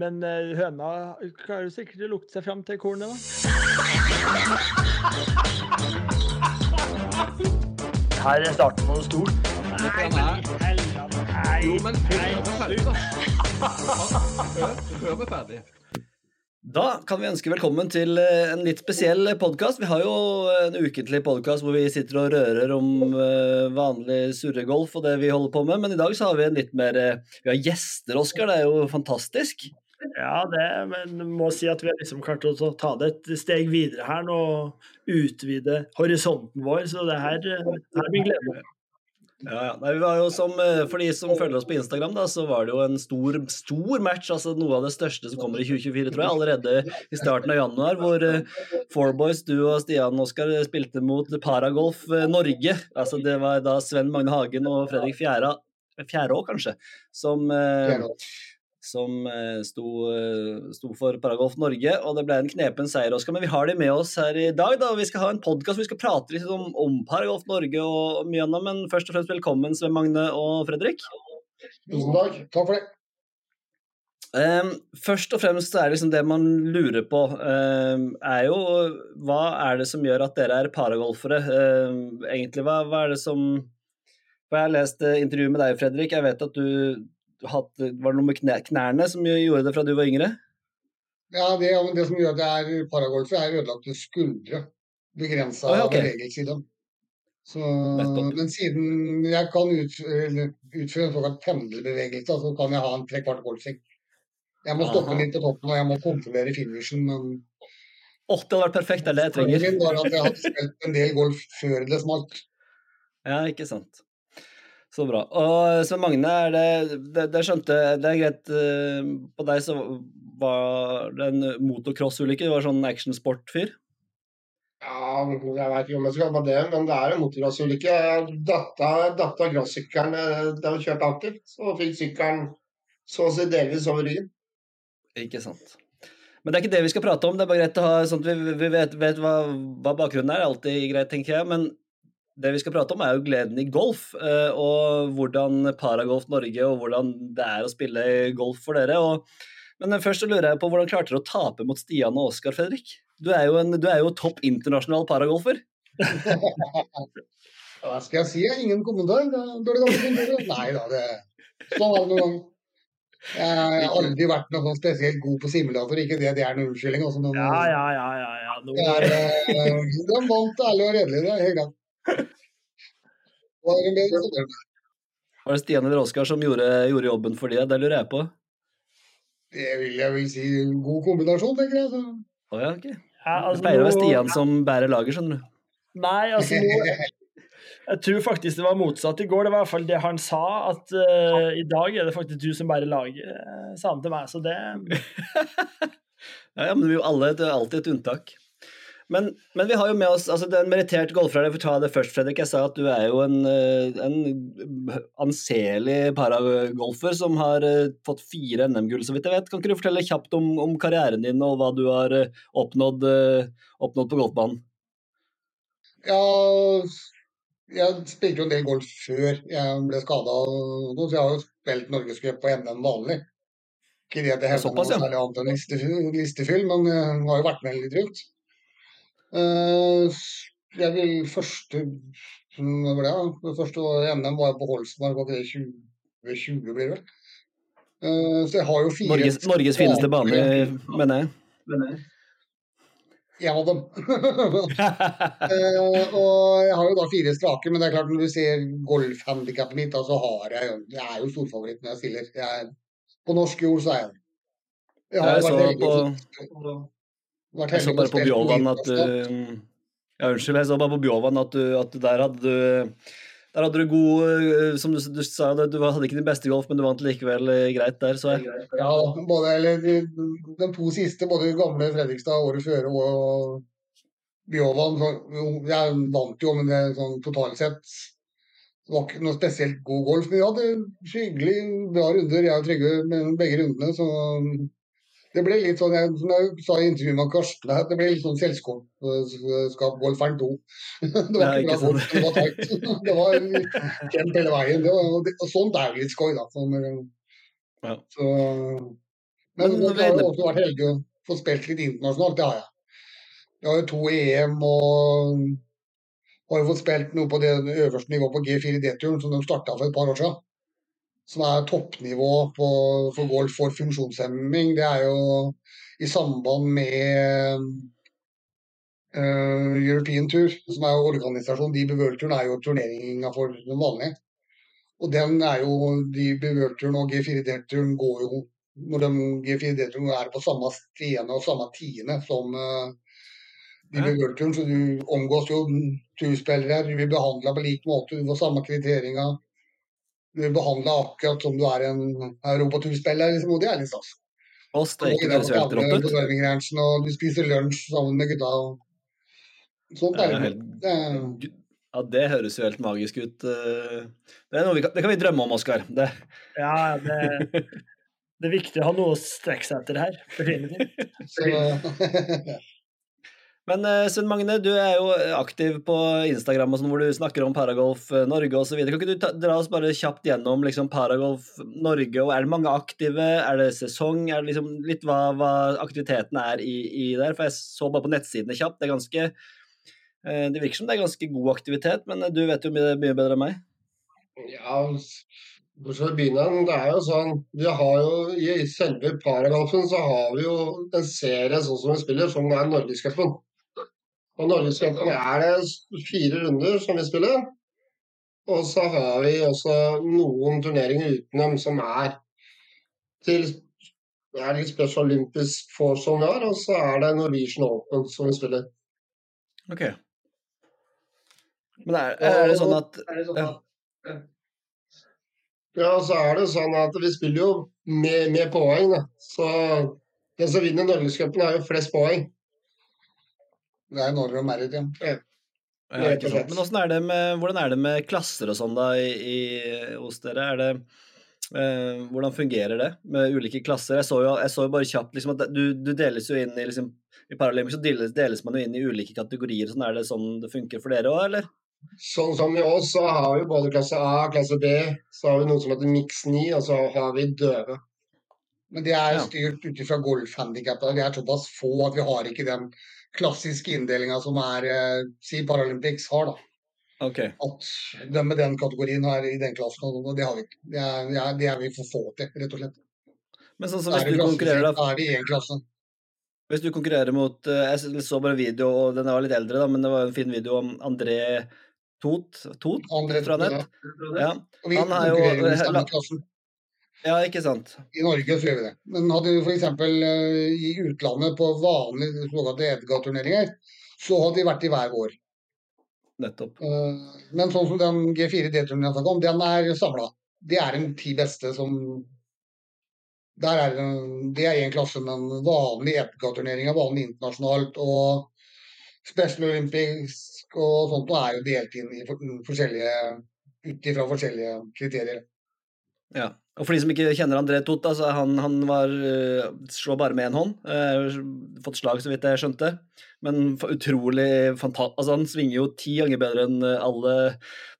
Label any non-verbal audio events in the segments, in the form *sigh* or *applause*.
Men eh, høna klarer sikkert å lukte seg fram til kornet, da. Her er starten på noe stort. Nei, men. Jo, men før vi er ferdig, da. Kan vi ønske velkommen til eh, en litt spesiell podkast. Vi har jo en ukentlig podkast hvor vi sitter og rører om eh, vanlig surregolf og det vi holder på med, men i dag så har vi en litt mer eh, Vi har gjester, Oskar. Det er jo fantastisk. Ja, det, men må si at vi har liksom klart å ta det et steg videre her nå. Utvide horisonten vår, så det her, det her blir glede. Ja, ja. Nei, vi var jo som, eh, For de som følger oss på Instagram, da, så var det jo en stor, stor match. altså Noe av det største som kommer i 2024, tror jeg. Allerede i starten av januar, hvor uh, Four Boys, du og Stian Oskar spilte mot Paragolf eh, Norge. altså Det var da Sven Magne Hagen og Fredrik Fjæra Fjærå, kanskje, som uh, som eh, sto, eh, sto, for Paragolf Norge, og det ble en knepen seier, Oskar. Men vi har de med oss her i dag. da, Vi skal ha en podkast hvor vi skal prate litt om, om Paragolf Norge og, mye annet. Men først og fremst velkommen, Sven Magne og Fredrik. Tusen takk. Takk for det. Um, først og fremst er liksom det man lurer på, um, er jo hva er det som gjør at dere er paragolfere? Um, egentlig, hva, hva, er det som For jeg har lest uh, intervjuet med deg, Fredrik. Jeg vet at du hatt, Var det noe med knærne som gjorde det fra du var yngre? Ja, det, det som gjør at det er paragolfer, er ødelagte skuldre. Begrensa oh, ja, okay. bevegelse Så, men siden jeg kan utføre, utføre en såkalt pendelbevegelse, så kan jeg ha en trekvart golfing Jeg må stoppe Aha. litt på toppen, og jeg må kontrollere finishen, men oh, det hadde vært perfekt, det er det jeg trenger. Min var at jeg hadde spilt en del golf før det smalt. Ja, ikke sant. Så bra. Og Svein Magne, er det, det, det, skjønte Det er greit uh, På deg så var det en motocrossulykke? Du var sånn actionsport-fyr? Ja, jeg vet ikke om jeg skal kalle det men det er en motocrossulykke. Jeg datt av crossykkelen eh, da jeg kjørte aktivt, og fikk sykkelen så å si delvis over ryggen. Ikke sant. Men det er ikke det vi skal prate om. Det er bare greit å ha sånn at vi, vi vet, vet hva, hva, bakgrunnen er alltid greit, tenker jeg. Men det vi skal prate om, er jo gleden i golf, eh, og hvordan Paragolf Norge og hvordan det er å spille golf for dere. Og, men først så lurer jeg på hvordan klarte dere å tape mot Stian og Oskar, Fredrik? Du er jo, en, du er jo topp internasjonal paragolfer. *laughs* Hva skal jeg si? Ingen kommentar. ingen kommentar. Nei da, det sånn var det noen gang. Jeg har aldri vært noe sånn spesielt god på simulator, ikke det det er noen unnskyldning. Også, ja, ja, ja, ja, ja. Noen... Det er, eh, er vant ærlig og redelig, det er helt greit. Var det Stian eller Oskar som gjorde, gjorde, jobben for det? Det lurer jeg på. Det vil jeg vil si en god kombinasjon, tenker jeg. Så. Oh, ja, okay. ja, altså, det pleier å være Stian som bærer lager, skjønner du. Nei, altså *laughs* Jeg tror faktisk det var motsatt i går. Det var i hvert fall det han sa, at uh, i dag er det faktisk du som bærer laget, uh, sa han til meg. Så det *laughs* ja, ja, men vi er jo alle, det er alltid et unntak. Men, men, vi har jo med oss altså det er en merittert golfer. Jeg får ta det først, Fredrik. Jeg sa at du er jo en, eh, en anselig paragolfer som har eh, fått fire NM-gull, så vidt jeg vet. Kan ikke du fortelle kjapt om, om karrieren din og hva du har eh, oppnådd, oppnådd på golfbanen? Ja, jeg spilte jo en del golf før jeg ble skada, så jeg har jo spilt norgescup på NM vanlig. Ikke det at jeg hevder noe særlig annet enn listefyll, men jeg har jo vært med litt rundt. Eh, jeg vil første hva ble det, det første NM var på Holsmark, var det 2020 blir det vel. Eh, så jeg har jo fire Norges, Norges fineste bane, mener jeg. En av dem. uh, *laughs* og jeg har jo da fire strake, men det er klart når du ser golfhandikappet mitt, da, så har jeg Jeg er jo storfavoritt når jeg stiller. Jeg, på norsk jord så er jeg det. Jeg, jeg så på, jeg så bare på Bjovan at uh, Ja, unnskyld, jeg så bare på Bjovan at, du, at der hadde du der hadde du god eh, Som du, du sa, du hadde ikke din beste golf, men du vant likevel eh, greit der, så jeg. Ja, både, eller de to siste, både gamle Fredrikstad året før og Bjovan Jeg vant jo, men det sånn totalt sett det var ikke noe spesielt god golf. Men vi hadde hyggelig bra runder, jeg og Trygve, begge rundene. Så det ble litt sånn, jeg, som jeg sa i intervjuet med Karsten, det ble litt sånn selskapsskap golferen 2. *laughs* det var ikke bra sånn. det var tight. *laughs* det var kjent hele veien. Det var, og sånt er litt skøy, da. Sånn, ja. så, Men Men jeg har også vært heldig å få spilt litt internasjonalt, det har jeg. Jeg har jo to EM og har jo fått spilt noe på det øverste nivået på G4D-turen som de starta for et par år siden. Som er toppnivå på, for golf for funksjonshemming. Det er jo i samband med uh, European Tour, som er jo organisasjonen. De Bevøl-turen er jo turneringa for den vanlige. Og den er jo De Bevøl-turen og G4D-turen går jo når de G4D-turen er på samme stene og samme tiende som uh, de Bevøl-turen, så du omgås jo turspillere, du blir behandla på lik måte, du får samme kriterier. Du blir behandla akkurat som du er en europaturspiller, liksom, og det er litt stas. Og går høres helt rått ut. Og du spiser lunsj sammen med gutta. og Sånt er det. helt- Ja, det høres jo helt magisk ut. eh. Det, er noe vi kan, det kan vi drømme om, Oskar. Det, Ja, det, det er viktig å ha noe å strekke seg etter her. Definitivt. *laughs* *laughs* Men uh, Sven Magne, du er jo aktiv på Instagram og sånn, hvor du snakker om Paragolf eh, Norge osv. Kan ikke du ta, dra oss bare kjapt gjennom liksom, Paragolf Norge? og Er det mange aktive? Er det sesong? Er det liksom litt hva, hva aktiviteten er i, i der? For jeg så bare på nettsidene kjapt. Det er ganske eh, Det virker som det er ganske god aktivitet, men eh, du vet jo mye, mye bedre enn meg. Ja, hvor skal vi begynne? Det er jo sånn Vi har jo I selve paragolfen så har vi jo en serie sånn som vi spiller, som er Norgescupen. Og Norgescupen er det fire runder som vi spiller. Og så har vi også noen turneringer utenom som er til det er litt Special Olympics for som vi har, og så er det Norwegian Open som vi spiller. Ok. Men er, er det sånn at ja. Ja, så er det sånn at vi spiller jo med, med poeng, da. Så den som vinner Norgescupen, har jo flest poeng. Det er Norway og Merit, ja. Ja, ikke sant. Men hvordan er, det med, hvordan er det med klasser og sånn da i, i, hos dere? Er det, eh, hvordan fungerer det med ulike klasser? Jeg så jo, jeg så jo bare kjapt liksom, at du, du deles jo inn i liksom, I Paralympics så deles, deles man jo inn i ulike kategorier. Sånn, er det sånn det funker for dere òg, eller? Sånn som i oss, så har vi både klasse A, og klasse B, så har vi noe som heter Mix 9, og så har vi døve. Men det er styrt ut ifra golfhandikappet. De er såpass få at vi har ikke den klassiske inndelinga som er eh, si Paralympics har. da. Ok. At de med den kategorien er i den klassen, og det har vi ikke. Det er, det er, vi for få til, rett og slett. Men sånn som hvis du konkurrerer da, Da er det i én klasse. Hvis du konkurrerer mot eh, Jeg så bare video, og den var litt eldre, da, men det var en fin video om André Tot, Tot André, fra nett. Ja. Vi Han er jo, ja, ikke sant? I Norge så gjør vi det. Men hadde vi f.eks. i utlandet på vanlige såkalte Edgar-turneringer, så hadde vi vært i hver vår. Nettopp. Eh, Men sånn som den G4 D-turen jeg snakket om, den er samla. Det er en ti beste som der er det, det er én klasse, men vanlig EPK-turnering er vanlig internasjonalt. Og Special Olympics og sånt og er jo delt inn i forskjellige ut ifra forskjellige kriterier. Ja. Og for de som ikke kjenner André Tota, så han, han var uh, slår bare med én hånd. Uh, fått slag, så vidt jeg skjønte. Men utrolig fantastisk altså, Han svinger jo ti ganger bedre enn eh, alle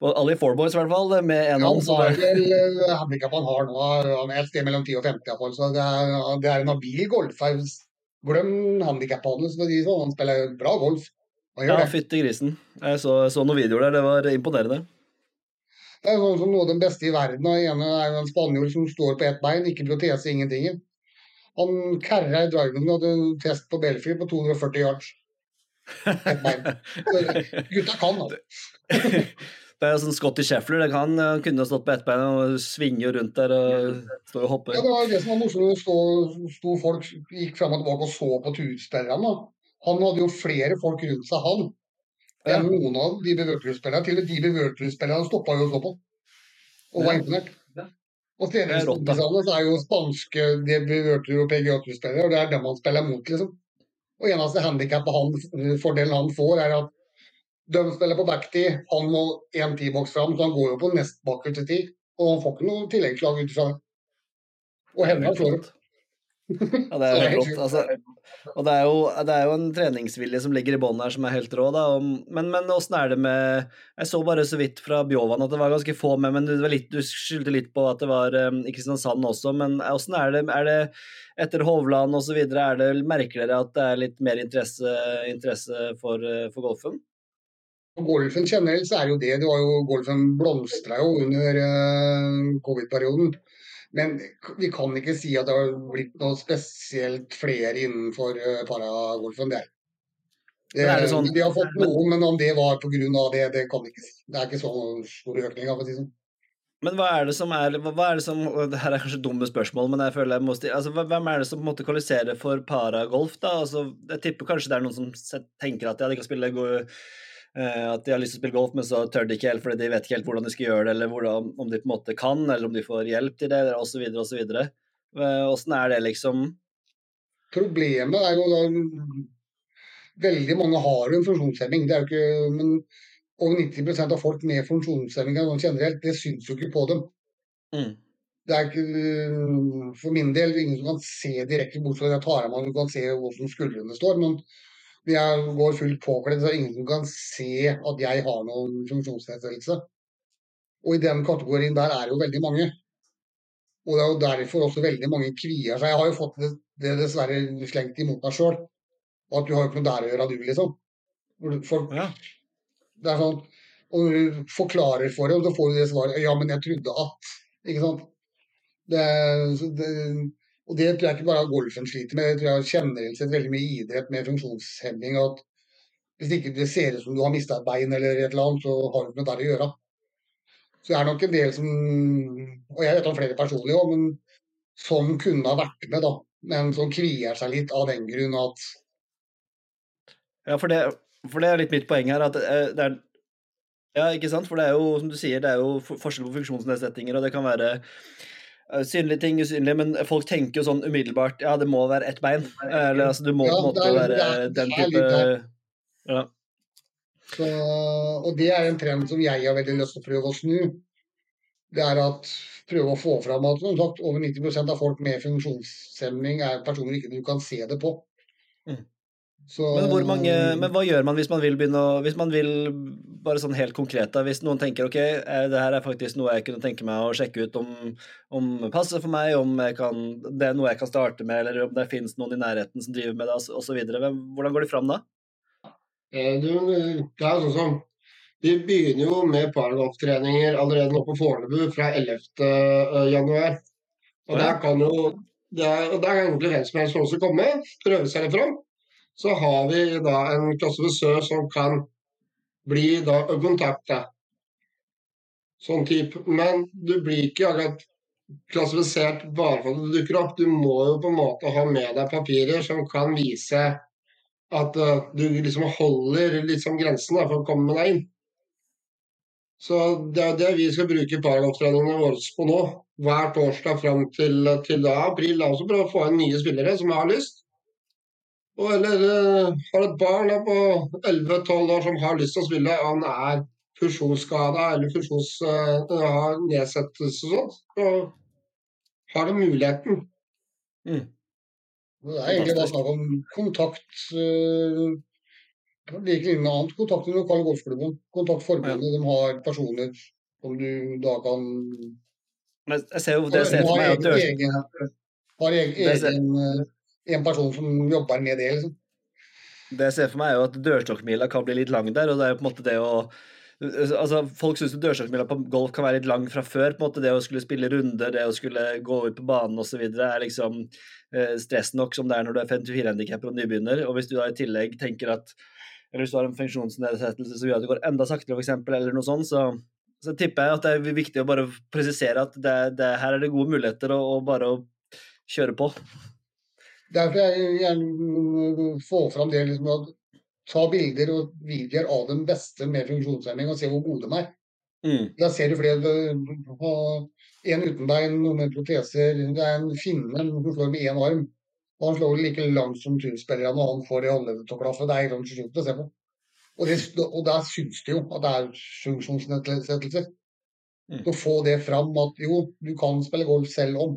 alle i Four Boys, i hvert fall, med én Ja, hånd. han Så har det, er handikap han har nå, han er et sted mellom 10 og 50 iallfall. Så det er, det er en habil golfer. Glem handikapene, for sånn. Han spiller bra golf. Ja, fytti grisen. Jeg så, så noen videoer der, det var imponerende. Det er sånn som noe av den beste i verden. og Den ene er jo en spanjol som står på ett bein, ikke protese, ingenting. Han kerra i driven og hadde en test på Belfry på 240 yards. Ett bein. Gutta kan, altså. *laughs* Det er sånn Scotty Sheffler, det kan, han kunne stått på ett bein og svinge rundt der og stå og hoppe. Ja, det var det som var morsomt. Sto, sto folk gikk fram og tilbake og så på turspillerne. Han hadde jo flere folk rundt seg, han. Ja. er noen av de Bevertrud-spillerne. Til og med de Bevertrud-spillerne stoppa jo å så på. Og var imponert. Og Det treningskompisene er jo spanske de Bevertrud og PGA-spillere, og det er dem han spiller mot, liksom. Og eneste handikappet han, fordelen han får, er at de spiller på backtid, han må én T-boks fram, så han går jo på nest bakerste tid. Og han får ikke noe tilleggslag ut fra det. Og henne slår Ja, det er jo helt rått. Altså, og det er, jo, det er jo en treningsvilje som ligger i bånn her, som er helt rå. Da. Men, men åssen er det med Jeg så bare så vidt fra Bjovan at det var ganske få med, men litt, du skyldte litt på at det var um, i Kristiansand også. Men åssen er det, er det etter Hovland osv., merker dere at det er litt mer interesse, interesse for, uh, for golfen? Golfen generelt så er jo det. det var jo, golfen blomstra jo under uh, covid-perioden. Men vi kan ikke si at det har blitt noe spesielt flere innenfor uh, paragolfen. Det er det, er sånn, de har fått noen, men om det var pga. det, det kan vi ikke si. Det er ikke så stor økning. det sånn. Men hva er det som er hva er det som, det Her er kanskje dumme spørsmål, men jeg føler jeg må altså, Hvem er det som måtte kvalifisere for paragolf? da? Altså, jeg tipper kanskje det er noen som tenker at ja, de kan spille Eh, at de har lyst til å spille golf, men så tør de ikke helt fordi de vet ikke helt hvordan de skal gjøre det, eller hvordan, om de på en måte kan, eller om de får hjelp til det, osv., osv. Eh, åssen er det, liksom? Problemet er jo da Veldig mange har jo en funksjonshemming. Det er jo ikke, men over 90% av folk med funksjonshemming sånn generelt, det syns jo ikke på dem. Mm. Det er ikke, for min del ingen som kan se direkte, bortsett fra at jeg tar av meg du kan se hvordan skuldrene står. men jeg går fullt påkledd, så ingen som kan se at jeg har noen funksjonsnedsettelse. Og i den kategorien der er det jo veldig mange. Og det er jo derfor også veldig mange kvier seg. Jeg har jo fått det, det dessverre slengt imot meg sjøl. At du har jo ikke noe der å gjøre, du, liksom. For, ja. Det er sånn Og du forklarer for dem, så får du det svaret Ja, men jeg trodde at Ikke sant. Det, det, og det tror jeg ikke bare golfen sliter med, det tror jeg generelt sett veldig mye idrett med funksjonshemming. at Hvis ikke det ser ut som du har mista et bein eller et eller annet, så har du ikke noe der å gjøre. Så det er nok en del som Og jeg vet om flere personlig òg, men som kunne ha vært med, da. Men som kvier seg litt av den grunn at Ja, for det, for det er litt mitt poeng her. at eh, det er ja, ikke sant? For det er jo, som du sier, det er jo forskjell på funksjonsnedsettinger, og det kan være synlige ting, usynlige, men folk tenker jo sånn umiddelbart ja, det må være ett bein. Eller altså, du må ja, på en måte er, være det, den type ja. Så, og det er en trend som jeg har veldig lyst til å prøve å snu. Det er at prøve å få fram at som sagt, over 90% av folk med funksjonshemning er personer ikke du kan se det på. Mm. Så, men, mange, men, hva gjør man hvis man vil begynne å Hvis man vil bare sånn helt konkret, da, hvis noen tenker ok, eh, det her er faktisk noe jeg kunne tenke meg å sjekke ut om, om passer for meg, om kan, det er noe jeg kan starte med, eller om det finnes noen i nærheten som driver med det, osv. Hvordan går de fram da? Du, det er sånn som Vi begynner jo med paragolftreninger allerede nå på Fornebu fra 11. Eh, januar. Og der kan jo det er, og der kan egentlig hvem som helst også komme, prøve seg litt fram. Så har vi da en klassifisør som kan bli da kontakta. Sånn type. Men du blir ikke akkurat klassifisert bare for at du dukker opp. Du må jo på en måte ha med deg papirer som kan vise at uh, du liksom holder liksom grensen for å komme med deg inn. Så det er det vi skal bruke paragrafstreningene våre på nå. Hver torsdag fram til, til da, april. Da oss prøve å få inn nye spillere som har lyst. Og eller uh, har et barn på 11-12 år som har lyst til å spille, og han er fusjonsskada eller fusjons, uh, har nedsettelse og sånt, så har de muligheten. Mm. Det er egentlig bare snakk om kontakt uh, Like lignende annet. Kontakt med lokale golfklubben. Kontakt forbundet. Ja. De har personer som du da kan Men jeg ser jo det jeg ser for meg at du Har egen, egen en person som jobber med det. liksom. Det jeg ser for meg, er jo at dørstokkmila kan bli litt lang der. og det er jo på en måte det å altså Folk syns dørstokkmila på golf kan være litt lang fra før. på en måte Det å skulle spille runder, det å skulle gå ut på banen osv. er liksom eh, stress nok som det er når du er 54-handikapper og nybegynner. Og hvis du da i tillegg tenker at eller hvis du har en funksjonsnedsettelse som gjør at det går enda saktere, f.eks., eller noe sånt, så, så tipper jeg at det er viktig å bare presisere at det, det, her er det gode muligheter å, å bare kjøre på. Derfor jeg gjerne få fram det liksom å ta bilder og videoer av den beste med funksjonshemming og se hvor gode de er. Mm. Da ser du flere en uten bein, noen med proteser. Det er en finne som slår med én arm. Og han slår like langt som turspillerne, og han får det håndleddet til å klaffe. Det er helt sjukt å se på. Og, det, og der syns det jo at det er funksjonsnedsettelser. Mm. Å få det fram at jo, du kan spille golf selv om.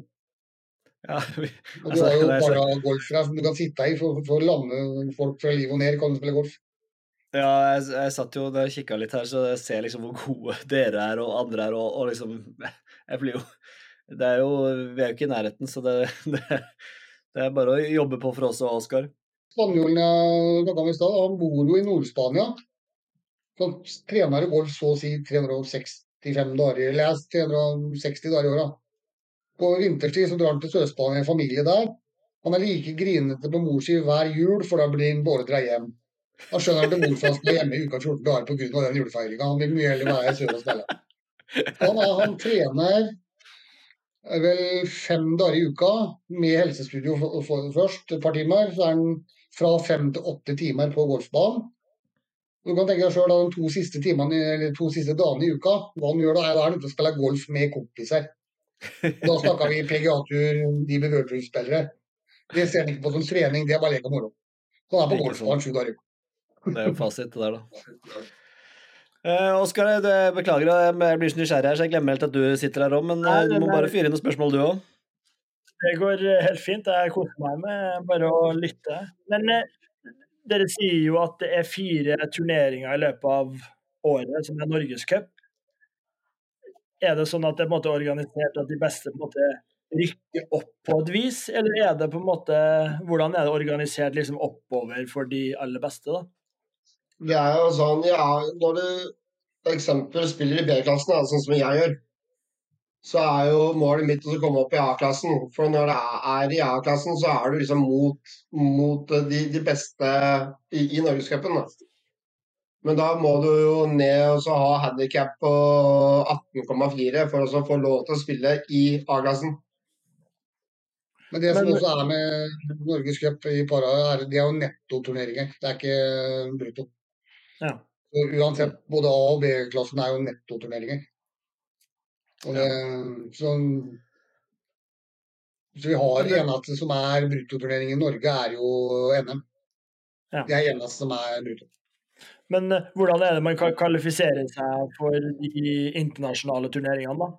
Ja, vi, Og du har jo bare er så- paragolf der som du kan sitte i for, for å lande folk fra liv og ned. Kan du spille golf? ja jeg, jeg satt jo og kikka litt her, så jeg ser liksom hvor gode *laughs* dere er og andre er, og, og liksom *laughs* Jeg blir jo Det er jo Vi er jo ikke i nærheten, så det, *laughs* det, det er bare å jobbe på for oss og Oskar. Spanjolen jeg snakka om i stad, han bor jo i Nord-Spania. Så han trener golf så å si 365 dager, eller jeg, 360 dager i året. På vinterstid så drar han til Sør-Spania, en familie der. Han er like grinete på mor si hver jul, for da blir han beordra hjem. Skjønner han til hvorfor han skal være hjemme i uka 14 dager pga. den julefeiringa. Han vil mye heller være i sør og spille. Han, han trener eh, vel fem dager i uka med helsestudio for, for, først, et par timer. Så er han fra fem til åtte timer på golfbanen. Du kan tenke deg selv de to siste, timene, dagene i uka, hva han gjør da er han ute og spiller golf med kompiser. Da snakka vi PGA-tur, de World-spillere. Det ser han ikke på som trening, det er bare lek og moro. Så han er på golfbanen sju dager i uka. Det er jo fasit, det der, da. Eh, Oskar, beklager, jeg blir så nysgjerrig her, så jeg glemmer helt at du sitter her òg, men Nei, eh, du må bare fyre inn noen spørsmål, du òg. Det går eh, helt fint. Jeg koser meg med bare å lytte. Men eh, dere sier jo at det er fire turneringer i løpet av året som er Norgescup. Er det sånn at det er organisert at de beste på en måte rykker opp på et vis, eller er det på en måte Hvordan er det organisert liksom oppover for de aller beste, da? Det er jo sånn, ja, når du eksempel spiller i B-klassen, sånn som jeg gjør, så er jo målet mitt å komme opp i A-klassen. For når det er i A-klassen, så er du liksom mot, mot de, de beste i, i Norgescupen. Men da må du jo ned og så ha handikap på 18,4 for å få lov til å spille i A-klassen. Men det som Men- også er med Norges Cup i para, er, det er jo nettoturneringer. Det er ikke brutto. Ja. Så uansett, både A- og B-klassen er jo nettoturneringer. Og det, så, så vi har det- eneste som er bruttoturnering i Norge, er jo NM. Ja. Det er eneste som er brutto. Men eh, hvordan er det man kan kvalifisere seg for de internasjonale turneringene, da?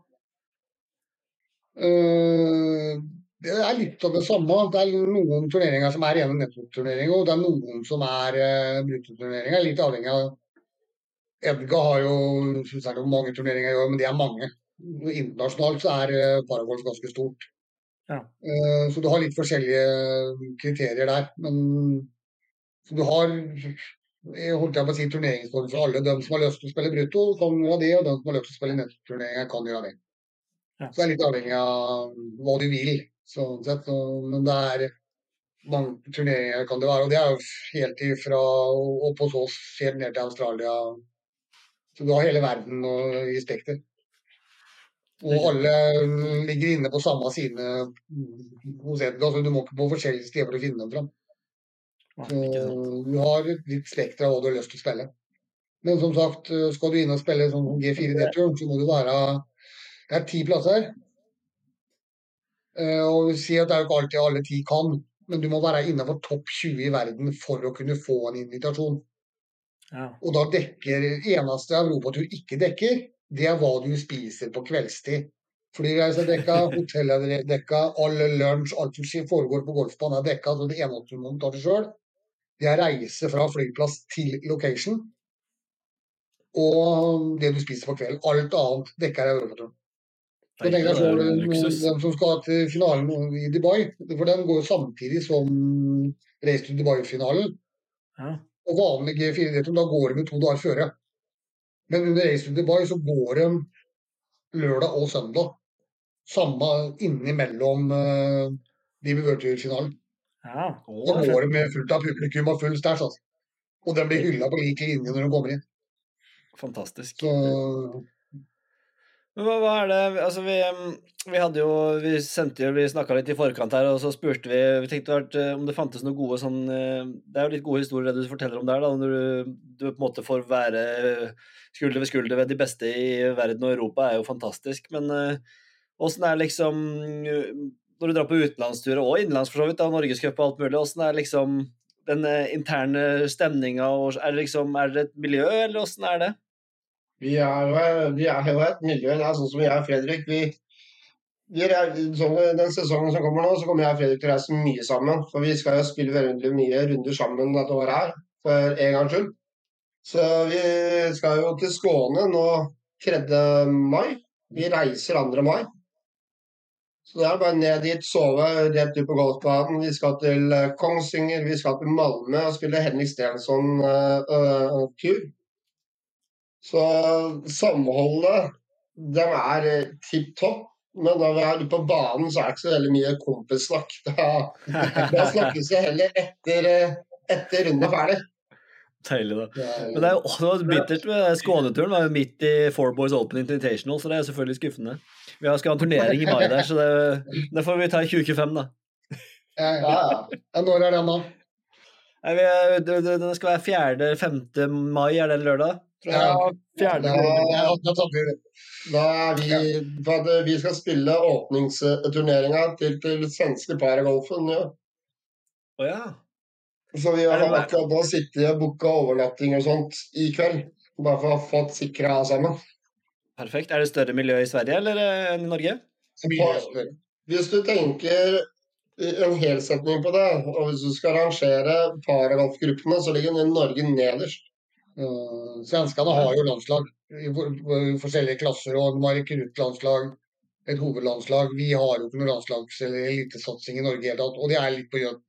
Eh, det er litt av det samme. Det er noen turneringer som er rene nettoturneringer, og det er noen som er uh, bruttoturneringer. Litt avhengig av Edga har jo er mange turneringer i år, men de er mange. Internasjonalt så er paragolf ganske stort. Ja. Eh, så du har litt forskjellige kriterier der. Men du har holdt jeg på å si turneringsform for alle. De som har lyst til å spille brutto, kan gjøre det, og de som har lyst til å spille nettoturneringer, kan gjøre det. Ja. Så det er litt avhengig av hva du vil, sånn sett. Men det er mange turneringer kan det være. Og det er jo helt ifra opp hos oss helt ned til Australia. Så du har hele verden i spekter. Og alle ligger inne på samme side hos Edgar, så du må ikke på forskjellige steder for å finne dem fram. Så du har litt spekter av hva du har lyst til å spille. Men som sagt, skal du inn og spille sånn som G4-D-turn, så må du være Det er ti plasser. Eh, Og vi sier at det er jo ikke alltid alle ti kan, men du må være innenfor topp 20 i verden for å kunne få en invitasjon. Ja. Og da dekker eneste europatur ikke dekker, det er hva du spiser på kveldstid. Flyreise *laughs* er dekka, hotell er dekka, all lunsj, alt som foregår på golfbanen er dekka. Så det eneste du må ta til sjøl, det er reise fra flyplass til location. Og det du spiser på kvelden. Alt annet dekker europaturen. Så tenker jeg så, luksus. Den som skal til finalen i Dubai, for den går jo samtidig som Race to Dubai-finalen. Ja. Og vanlig G4-deltum, da går de to dager føre. Men under Race to Dubai så går de lørdag og søndag. Samme innimellom uh, de World-finalen. Ja. Da går det med fullt av publikum og full stæsj. Altså. Og den blir hylla på lik linje når hun kommer inn. Fantastisk. Så hva, hva er det Altså, vi, vi hadde jo Vi sendte jo Vi snakka litt i forkant her, og så spurte vi Vi tenkte vært, eh, om det fantes noen gode sånn eh, Det er jo litt gode historier det du forteller om der, da, når du, du på en måte får være skulder ved skulder ved de beste i verden og Europa, er jo fantastisk. Men åssen er liksom eh, Når du drar på utenlandsturer, og innenlands for så vidt, da, Norgescup og alt mulig, åssen er liksom den eh, interne stemninga Er det liksom Er det et miljø, eller åssen er det? Vi er, vi er jo et miljø, det er sånn som jeg og Fredrik. Vi, vi er, sånn, Den sesongen som kommer nå, så kommer jeg og Fredrik til å reise mye sammen. For vi skal jo spille veldig mye runder sammen dette året her, for en gangs skyld. Så vi skal jo til Skåne nå 3. mai. Vi reiser 2. mai. Så det er bare ned dit, sove, rett ut på golfbanen. Vi skal til eh, Kongsvinger, vi skal til Malmö og spille Henrik Stensson-tur. Så samholdet, de er eh, tipp topp. Men når vi er på banen, så er det ikke så veldig mye kompissnakk. *laughs* Da, da snakkes det heller etter, eh, etter runden er ferdig. Deilig, da. Men det er jo det var bittert med Skåneturen. var jo midt i Four Boys Open Invitational, så det er selvfølgelig skuffende. Vi har- skal ha en turnering i mai der, så det, det får vi ta i 2025, da. Ja, Ja, Når er den, da? Er- det, det, den skal være 4.-5. mai, er det lørdag? Ja, fjerde Da, tar vi da er vi for at Vi skal spille åpningsturneringa til, til svenske paragolfen. Ja. Oh, ja. Så vi har akkurat nå sittet og booka overnatting og sånt i kveld. Bare for å få sikra sammen. Perfekt. Er det større miljø i Sverige eller eh, enn i Norge? Mye Hvis du tenker en helsetning på det, og hvis du skal rangere paragolfgruppene, så ligger Norge nederst. Uh, svenskene har jo landslag i for, i forskjellige klasser, og de har rekruttlandslag, et hovedlandslag. Vi har jo ikke noe landslags- eller elitesatsing i Norge i hele tatt, og det er litt på gjøn.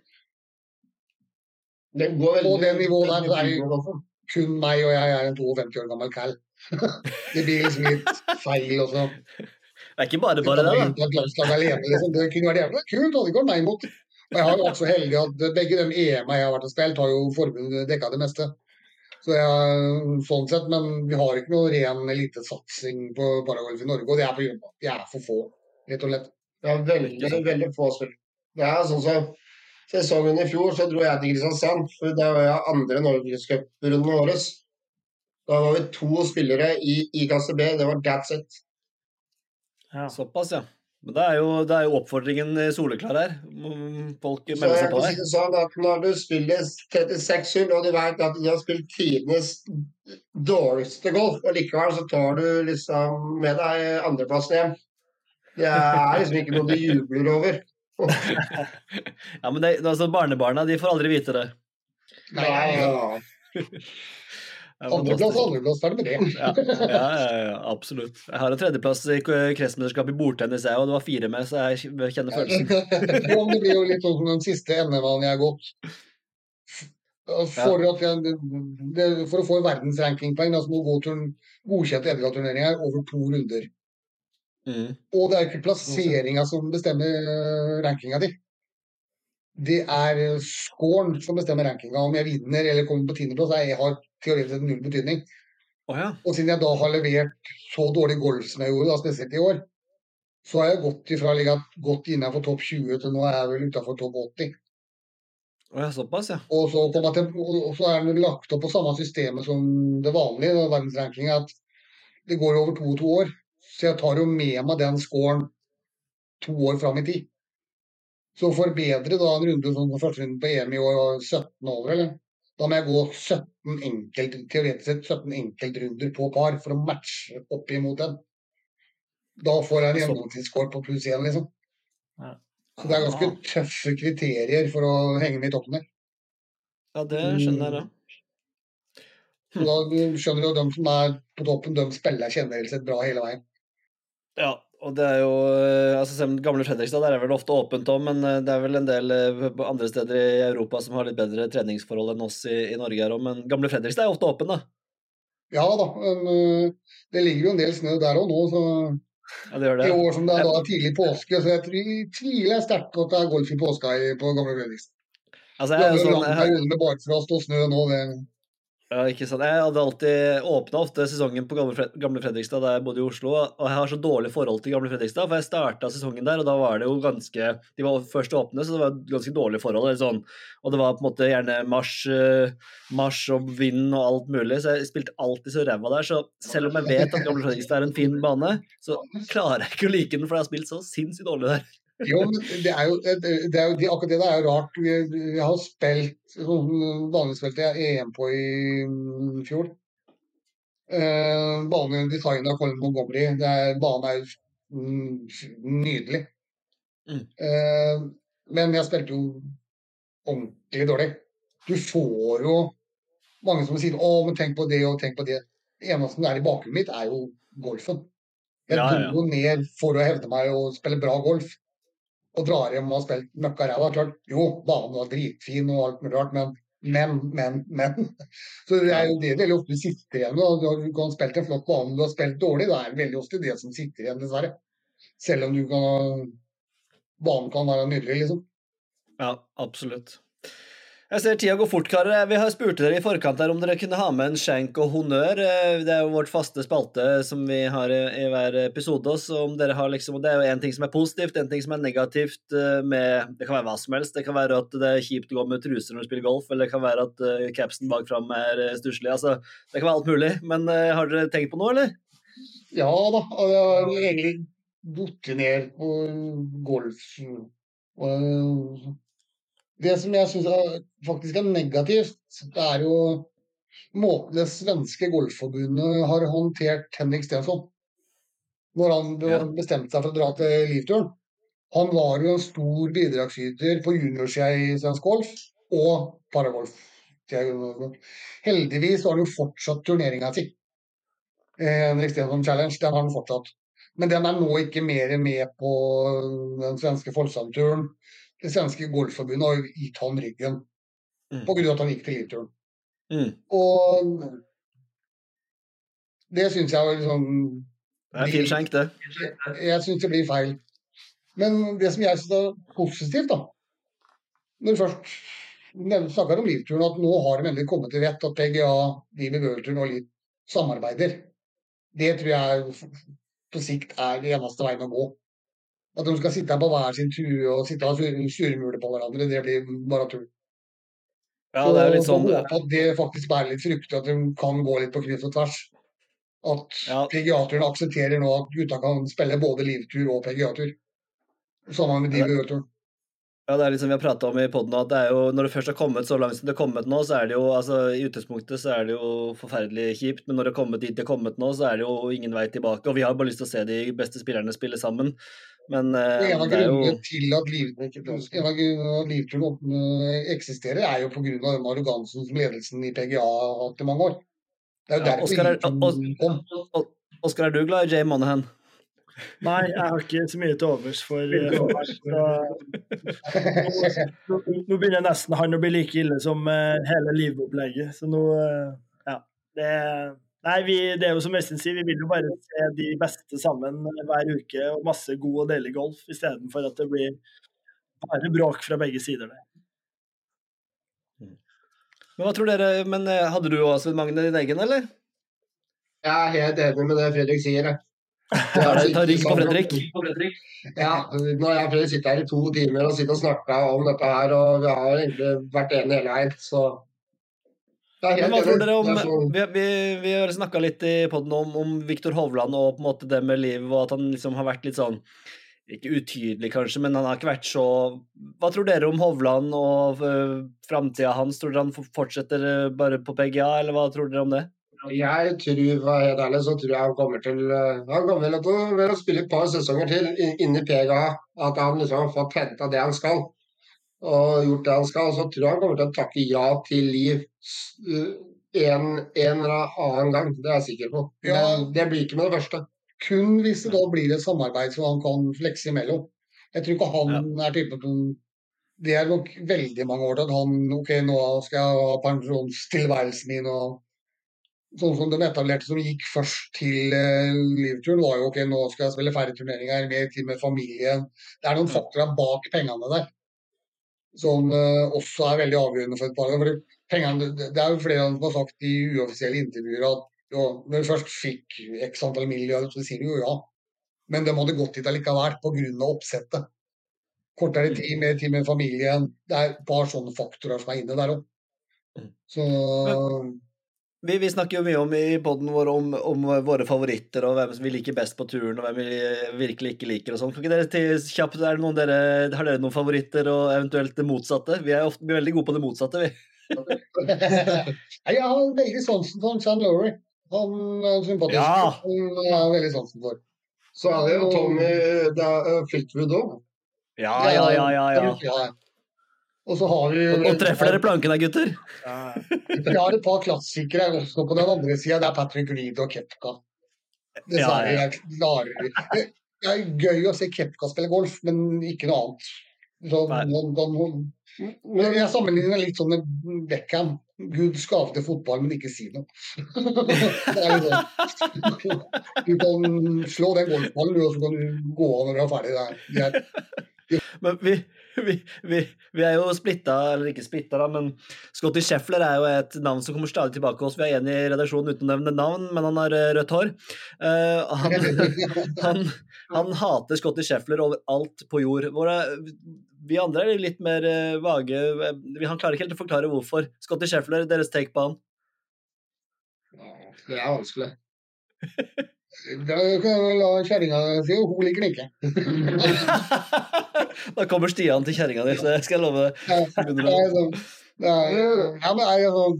Det går veldig, På det nivået der, er det- Kun meg, og jeg er en 52 år gammel cal. *laughs* det blir liksom litt feil også. Det er ikke bare bare det, da. alene, liksom. Det kunne vært jævlig kult, hadde ikke vært meg imot. Og jeg har jo vært så heldig at begge de EM-ene jeg har vært og spilt, har jo forbundet dekka det meste. Så jeg, sånn sett, Men vi har ikke noe ren elitesatsing på paragolf i Norge, og det er på grunn av at vi er for få, rett og slett. Det er veldig, veldig få spill. Det er sånn som Sesongen i fjor så dro jeg til Kristiansand, for da var jeg andre norgescuprunde vår. Da var vi to spillere i, i klasse B, det var that's it. Ja. Såpass, ja. Men da er jo, er jo oppfordringen eh, soleklar her. Folk melder seg på det sånn at når du spiller 36 hull, og du vet at du har spilt tidenes dårligste golf, og likevel så tar du liksom med deg andreplassen hjem. Det er liksom ikke noe du jubler over. *laughs* Ja, men det, altså, Barnebarna de får aldri vite det. Nei, ja. *laughs* Andreplass, fantastisk. andreplass, ferdig med det. Ja, ja, absolutt. Jeg har en tredjeplass i kretsmesterskapet i bordtennis, jeg, og det var fire med, så jeg kjenner følelsen. ja, *laughs* det blir jo litt sånn som den siste NM-en jeg har gått. For, at jeg, det, for å få verdensrankingpoeng så må du gå til godkjent EDGA-turnering over to runder. Mm. Og det er ikke plasseringa som bestemmer uh, rankinga di. Det er eh, scoren som bestemmer rankinga. Om jeg vinner eller kommer på tiendeplass, har teoretisk sett null betydning. Oh, ja. Og siden jeg da har levert så dårlig golf som jeg gjorde, da, spesielt i år, så har jeg gått ifra å godt innenfor topp 20 til nå er jeg vel utafor topp 80. Oh, ja, såpass, ja. Og så, til, og så er den lagt opp på samme systemet som det vanlige, verdensrankinga, at det går over to og to år. Så jeg tar jo med meg den scoren to år fram i tid. Så forbedre da en runde som den første runde på EM i år var 17 over, eller? Da må jeg gå 17 enkelt, teoretisk sett 17 enkeltrunder på par for å matche opp imot den. Da får jeg en gjennomsnittsscore på pluss én, liksom. Så det er ganske tøffe kriterier for å henge med i toppen der. Ja, det skjønner jeg, da. Så da skjønner du at de som er på toppen, de spiller generelt sett bra hele veien. Ja, og det er jo eh, altså om Gamle Fredrikstad der er vel ofte åpent òg, men eh, det er vel en del eh, andre steder i Europa som har litt bedre treningsforhold enn oss i, i Norge her òg. Men Gamle Fredrikstad er ofte åpen, da. Ja da, men det ligger jo en del snø der òg nå, så Ja, det gjør i det. år som det er da tidlig påske, så jeg tvi- tviler sterkt på at det er golf i påska på Gamle Fredrikstad. Altså, Det jeg, er er jo sånn, lang periode med barfrost og snø nå. det ja, ikke sant? jeg hadde alltid åpna ofte sesongen på Gamle, Fred, Gamle Fredrikstad da jeg bodde i Oslo, og jeg har så dårlig forhold til Gamle Fredrikstad, for jeg starta sesongen der, og da var det jo ganske De var først åpne, så det var ganske dårlig forhold. Sånn. Og det var på en måte gjerne mars, eh, mars og vind og alt mulig, så jeg spilte alltid så ræva der. Så selv om jeg vet at Gamle Fredrikstad er en fin bane, så klarer jeg ikke å like den, for jeg har spilt så sinnssykt dårlig der. Jo, det er jo, det er jo det, akkurat det der er jo rart. Vi, vi har spilt sånn spilte jeg EM på i mm, fjor. Eh, banen designet av Colin Montgomery. Det er, banen er mm, nydelig. Mm. Eh, men jeg spilte jo ordentlig dårlig. Du får jo mange som sier 'Å, men tenk på det og tenk på det'. Det eneste som er i bakgrunnen mitt, er jo golfen. Jeg Ja, ja, ja. dro ned for å hevde meg og spille bra golf. Og drar hjem og har spilt møkkaræva. Klart, jo, banen var dritfin og alt mulig rart, men, men, men, men. *laughs* Så det er jo det veldig ofte sitter igjen. Og du kan spilt en flott bane, du har spilt dårlig. det er veldig ofte det som sitter igjen, dessverre. Selv om du kan Banen kan være nydelig, liksom. Ja, absolutt. Jeg ser tida går fort, karer. Vi har spurt dere i forkant her om dere kunne ha med en skjenk og honnør. Eh, Det er jo vårt faste spalte som vi har i, hver episode. Så om dere har liksom, og Det er jo en ting som er positivt, en ting som er negativt. eh, med, Det kan være hva som helst. Det kan være at det er kjipt å gå med truser når du spiller golf, eller det kan være at uh, capsen bak fram er eh, stusslig. Altså, det kan være alt mulig. Men eh, har dere tenkt på noe, eller? Ja da, og jeg har egentlig borte ned på golf. Det som jeg syns faktisk er negativt, er jo måten det svenske golfforbundet har håndtert Henrik Stensson. Når han Ja. bestemte seg for å dra til Livturen. Han var jo en stor bidragsyter på juniorsida i svensk golf og paragolf. Heldigvis har han jo fortsatt turneringa si. Eh, Henrik Stensson Challenge, den har han fortsatt. Men den er nå ikke mer med på den svenske Folksam-turen. Det svenske golfforbundet har gitt han ryggen Mm. av at han gikk til Livturen. Mm. Og det syns jeg var liksom Det er en fin skjenk, det. Jeg syns det blir feil. Men det som jeg syns er positivt, da Når du først snakker om Livturen, at nå har de endelig kommet til vett at PGA, Liv i Worldturen og Liv samarbeider. Det tror jeg på sikt er det eneste veien å gå. At de skal sitte her på hver sin tue og sitte og sur- surmule på hverandre, det blir bare tull. Ja, det er litt sånn håpe at det faktisk bærer litt frukter, at de kan gå litt på kryss og tvers. At Ja. PGA-turen aksepterer nå at gutta kan spille både livtur og PGA-tur. Sammen med de ved øreturen. Ja, det er litt som vi har prata om i poden, at det er jo, når det først har kommet så langt som det har kommet nå, så er det jo altså I utgangspunktet så er det jo forferdelig kjipt, men når det har kommet dit det har kommet nå, så er det jo ingen vei tilbake. Og vi har bare lyst til å se de beste spillerne spille sammen, men eh, en av det er jo til at, liv, en av grunnene at livturen eh, eksisterer, er jo pga. den arrogansen som ledelsen i PGA har hatt i mange år. Det er jo Ja, derfor Oscar, er- kom. Oskar, er du glad i Jay Monahan? Nei, jeg har ikke så mye til overs for eh, nå, begynner nesten han å bli like ille som eh, hele livopplegget. Så nå eh, Ja. Det, nei, vi, det er jo som Øystein sier, vi vil jo bare se de beste sammen eh, hver uke og masse god og deilig golf, istedenfor at det blir bare bråk fra begge sider. Mm. Men hva tror dere, men eh, Hadde du òg Svein Magne din egen, eller? Jeg er helt enig med det Fredrik sier. jeg. *laughs* Ta ta rygg på Fredrik. *laughs* Ja, nå har jeg og Fredrik sitter her i to timer og sitter og snakker om dette her, og vi har egentlig vært enige hele veien, så Men hva tror dere om Vi, vi, vi har snakka litt i podden om, om Viktor Hovland og på en måte det med livet, og at han liksom har vært litt sånn Ikke utydelig, kanskje, men han har ikke vært så Hva tror dere om Hovland og uh, framtida hans? Tror dere han fortsetter eh, bare på PGA, eller hva tror dere om det? Jeg tror, være helt ærlig, så tror jeg han kommer til eh, Han kommer til å spille et par sesonger til inni inne i PGA. At han liksom har fått henta det han skal, og gjort det han skal. Så tror jeg han kommer til å takke ja til Liv eh, en, en eller annen gang. Det er jeg sikker på. Ja. Men det blir ikke med det første. Kun hvis det da blir et samarbeid som han kan flekse imellom. Jeg tror ikke han er typen som Det er nok veldig mange år til at han OK, nå skal jeg ha pensjonstilværelsen min og Sånn som de etablerte som gikk først til uh, livturen, var jo OK, nå skal jeg spille færre turneringer, mer tid med familien. Det er noen faktorer bak pengene der som eh, også er veldig avgjørende for et par. For pengene, det er jo flere som har sagt i uoffisielle intervjuer at jo, når du først fikk x antall milliarder, så sier du jo ja. Men de hadde gått dit allikevel pga. oppsettet. Kortere tid, mer tid med familien. Det er et par sånne faktorer som er inne der òg. Så Vi, vi snakker jo mye om i poden vår om, om våre favoritter og hvem som vi liker best på turen, og hvem vi virkelig ikke liker og sånn. Kan ikke dere til kjapt, er det noen dere, Har dere noen favoritter og eventuelt det motsatte? Vi er ofte vi er veldig gode på det motsatte, vi. *laughs* Jeg har veldig sansen for Chan Lowry. Han er sympatisk. Ja. Han er veldig sansen for. Så er det jo Tommy det er, uh, Fleetwood òg. Ja, ja, ja, ja, ja. Og så har vi Og, og treffer dere planken der, gutter? *laughs* Vi har et par klassikere også på den andre sida. Det er Patrick Reed og Kepka. Dessverre. Ja, ja. Jeg Det er gøy å se Kepka spille golf, men ikke noe annet. Så, Nei. han- han- men jeg sammenligner litt sånn med Beckham. Gud skapte fotball, men ikke si noe. *laughs* er sånn. Du kan slå den golfballen, du, og så kan du gå av når du er ferdig. Det er, det er, Men vi, *laughs* vi, vi, vi er jo splitta, eller ikke splitta, da, men Scotty Scheffler er jo et navn som kommer stadig tilbake hos. Vi er enig i redaksjonen uten å nevne navn, men han har eh, rødt hår. Uh, han, *laughs* han, han hater Scotty Scheffler overalt på jord. Våre, vi andre er litt mer uh, vage. Vi- Han klarer ikke helt å forklare hvorfor. Scotty Scheffler, deres take på han? Det er vanskelig. *laughs* Da kan du la kjerringa si og hun liker den ikke. *laughs* da kommer Stian til kjerringa di, så jeg skal love det. Ja, men sånn, er, men jeg sånn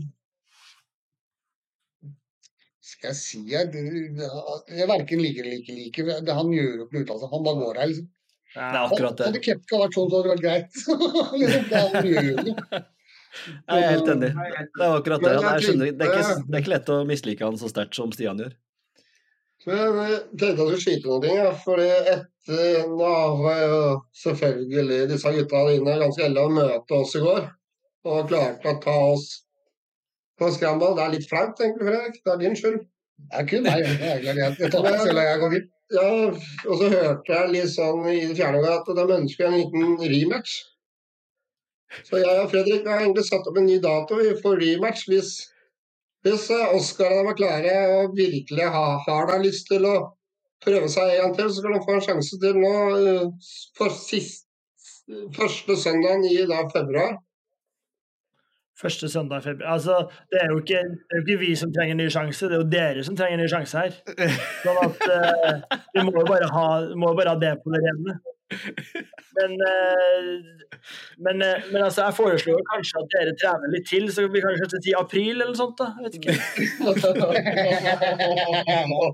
Skal jeg si jeg, jeg verken liker eller ikke liker. Det, han gjør jo ikke noe ut av seg. Han bare går her, liksom. Det er akkurat Hadde det. Kepka vært sånn, så hadde det vært greit. *laughs* liksom. *laughs* Jeg er helt enig. Det er akkurat det. Det, er ikke, det er ikke lett å mislike han så sterkt som Stian gjør. Men jeg tenkte jeg skulle skyte noen ting. Ja. Fordi etter Nå var jo selvfølgelig disse gutta dine ganske heldige å møte oss i går. Og klarte å ta oss på scramble. Det er litt flaut, egentlig, Fredrik. Det er din skyld. Det er kun meg. Jeg, tar meg selv og jeg går vidt. Ja, og så hørte jeg litt sånn i det fjerne at de ønsker en liten rematch. Så jeg og Fredrik har egentlig satt opp en ny dato for rematch hvis, hvis Oskar var klare og virkelig har, har lyst til å prøve seg en til, så kan han få en sjanse til nå eh, for sist, første søndagen i da februar. Første søndag i februar. Altså, det er, ikke, det er jo ikke vi som trenger ny sjanse, det er jo dere som trenger ny sjanse her. Sånn at uh, vi må jo bare ha, må bare ha det på det rene. Men, eh, men, eh, men altså, jeg foreslår jo kanskje at dere trener litt til, så vi kan kanskje til april eller noe sånt. da. Vet ikke.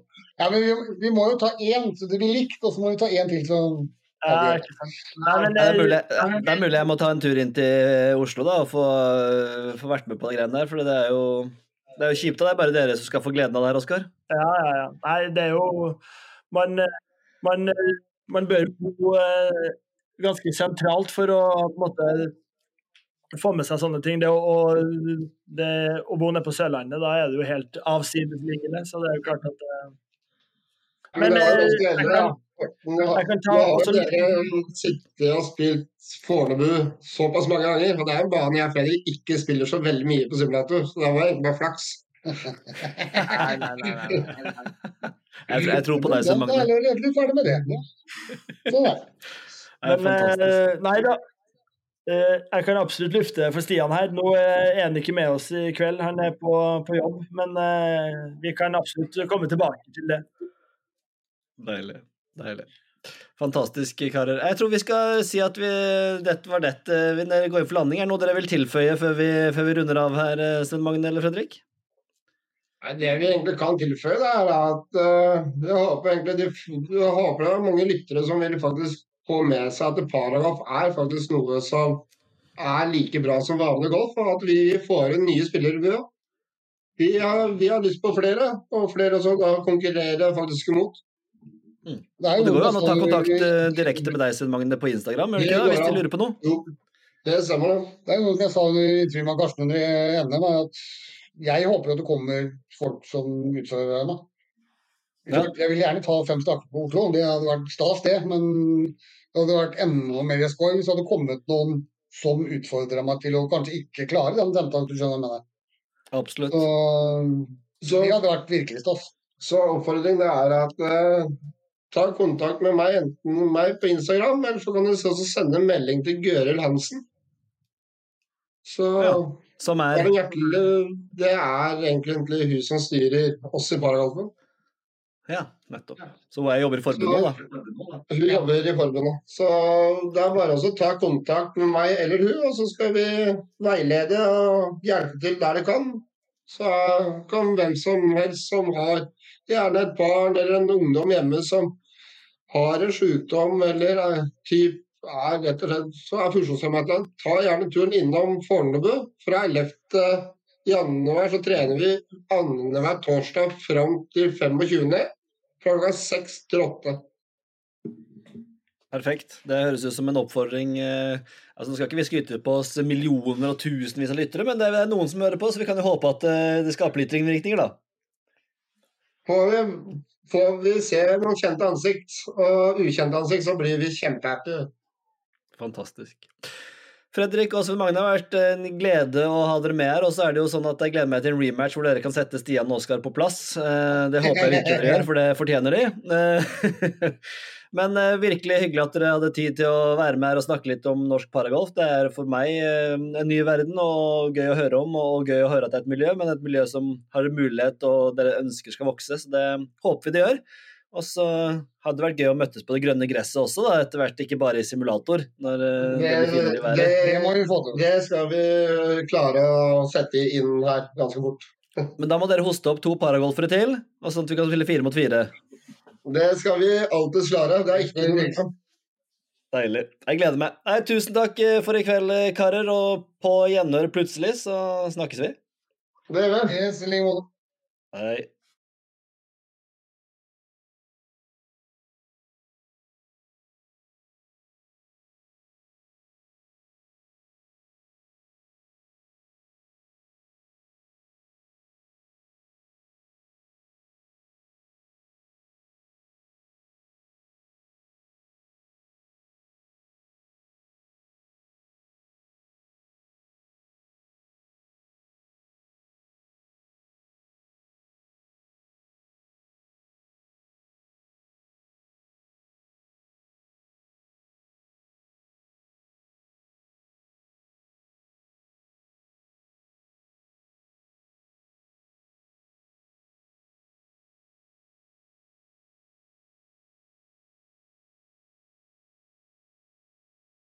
*laughs* Ja, men vi, vi må jo ta én, så det blir likt, og så må vi ta én til. Så Ja. Nei, Det er, eh, mulig, det er mulig jeg må ta en tur inn til Oslo da, og få, få vært med på de greiene der. For det er jo, det er jo kjipt at det er bare dere som skal få gleden av det her, Oskar. Ja, ja, ja. Nei, det er jo Man, man, man bør bo eh, ganske sentralt for å måte få med seg sånne ting. Det å, det, å bo nede på Sørlandet, da er det jo helt avsidesliggende. Så det er jo klart at det... Men Men, det eh, ganske jeg kan- jeg kan ta har også jo litt- dere og spilt Fornebu såpass mange ganger, og det er en bane jeg flere ikke spiller så veldig mye på simulator, så det var egentlig bare flaks. Nei, nei, nei. nei, nei. *laughs* Jeg, jeg tror på deg, Svein Da er vi er ferdig med det. Sånn er det. Men eh, nei da. Eh, Jeg kan absolutt lufte for Stian her. Nå er han ikke med oss i kveld, han er på, på jobb. Men eh, vi kan absolutt komme tilbake til det. Deilig. Deilig. Fantastisk, karer. Jeg tror vi skal si at vi, dette var dette. Vi går inn for landing. Er det noe dere vil tilføye før vi, før vi runder av her, Sten Magne eller Fredrik? Det vi egentlig kan tilføye, det er at uh, jeg håper egentlig de, jeg håper det er mange lyttere som vil faktisk få med seg at paragraf er faktisk noe som er like bra som vanlig golf, og at vi får inn nye spillere. Vi, vi, har, vi har lyst på flere, og flere som da konkurrerer faktisk imot. Det er Og det går jo an å ta kontakt eh, direkte med deg, Sven Magne, på Instagram, gjør det ikke det? Hvis de lurer på noe? Jo, det stemmer det. Det er noe jeg sa i intervjuet med Karsten under NM, at jeg håper at det kommer folk som utfordrer meg. Ja. Jeg vil gjerne ta fem stakker på Oslo, det hadde vært stas det, men det hadde vært enda mer skoj hvis det hadde kommet noen som utfordrer meg til å kanskje ikke klare den hvis du skjønner hva jeg. Absolutt. Så Så, det hadde vært virkelig stas. så oppfordringen er at eh, ta kontakt med meg, enten meg på Instagram, eller så kan du også sende en melding til Gøril Hansen. Så Ja. Som er det er egentlig hun som styrer oss i Paragolfen. Ja, nettopp. Så jeg jobber i forbundet, da. Hun jobber i forbundet. Så det er bare å ta kontakt med meg eller hun, og så skal vi veilede og hjelpe til der det kan. Så kan hvem som helst som har gjerne et barn eller en ungdom hjemme som har en sykdom eller en typ, er rett og slett så er funksjonshemmede. ta gjerne turen innom Fornebu. Fra 11. januar så trener vi annenhver torsdag fram til 25. Fra klokka 6 til 8. Perfekt. Det høres ut som en oppfordring. eh, altså Nå skal ikke vi skryte på oss millioner og tusenvis av lyttere, men det er noen som hører på, så vi kan jo håpe at eh, det skaper litt ringvirkninger, da. Får vi, får vi se noen kjente ansikt og ukjente ansikt, så blir vi kjempehappy. Fantastisk. Fredrik og Svein Magne, det har vært en glede å ha dere med her. Og så er det jo sånn at jeg gleder meg til en rematch hvor dere kan sette Stian og Oskar på plass. Eh, Det håper jeg virkelig dere gjør, for det fortjener de. Eh, *laughs* Men eh, virkelig hyggelig at dere hadde tid til å være med her og snakke litt om norsk paragolf. Det er for meg en ny verden og gøy å høre om, og gøy å høre at det er et miljø, men et miljø som har mulighet og dere ønsker skal vokse. Så det håper vi det gjør. Og så hadde det vært gøy å møtes på det grønne gresset også, da, etter hvert, ikke bare i simulator. Når det, det blir i været. Det må vi få til. det skal vi klare å sette inn her ganske fort. *laughs* Men da må dere hoste opp to paragolfere til, og sånn at vi kan spille fire mot fire. Det skal vi alltids klare. Det er ikke noe problem. Deilig. Jeg gleder meg. Nei, tusen takk eh, for i kveld, eh, karer, og på gjenhør plutselig, så snakkes vi. Det gjør vi. Yes, i like måte. Hei.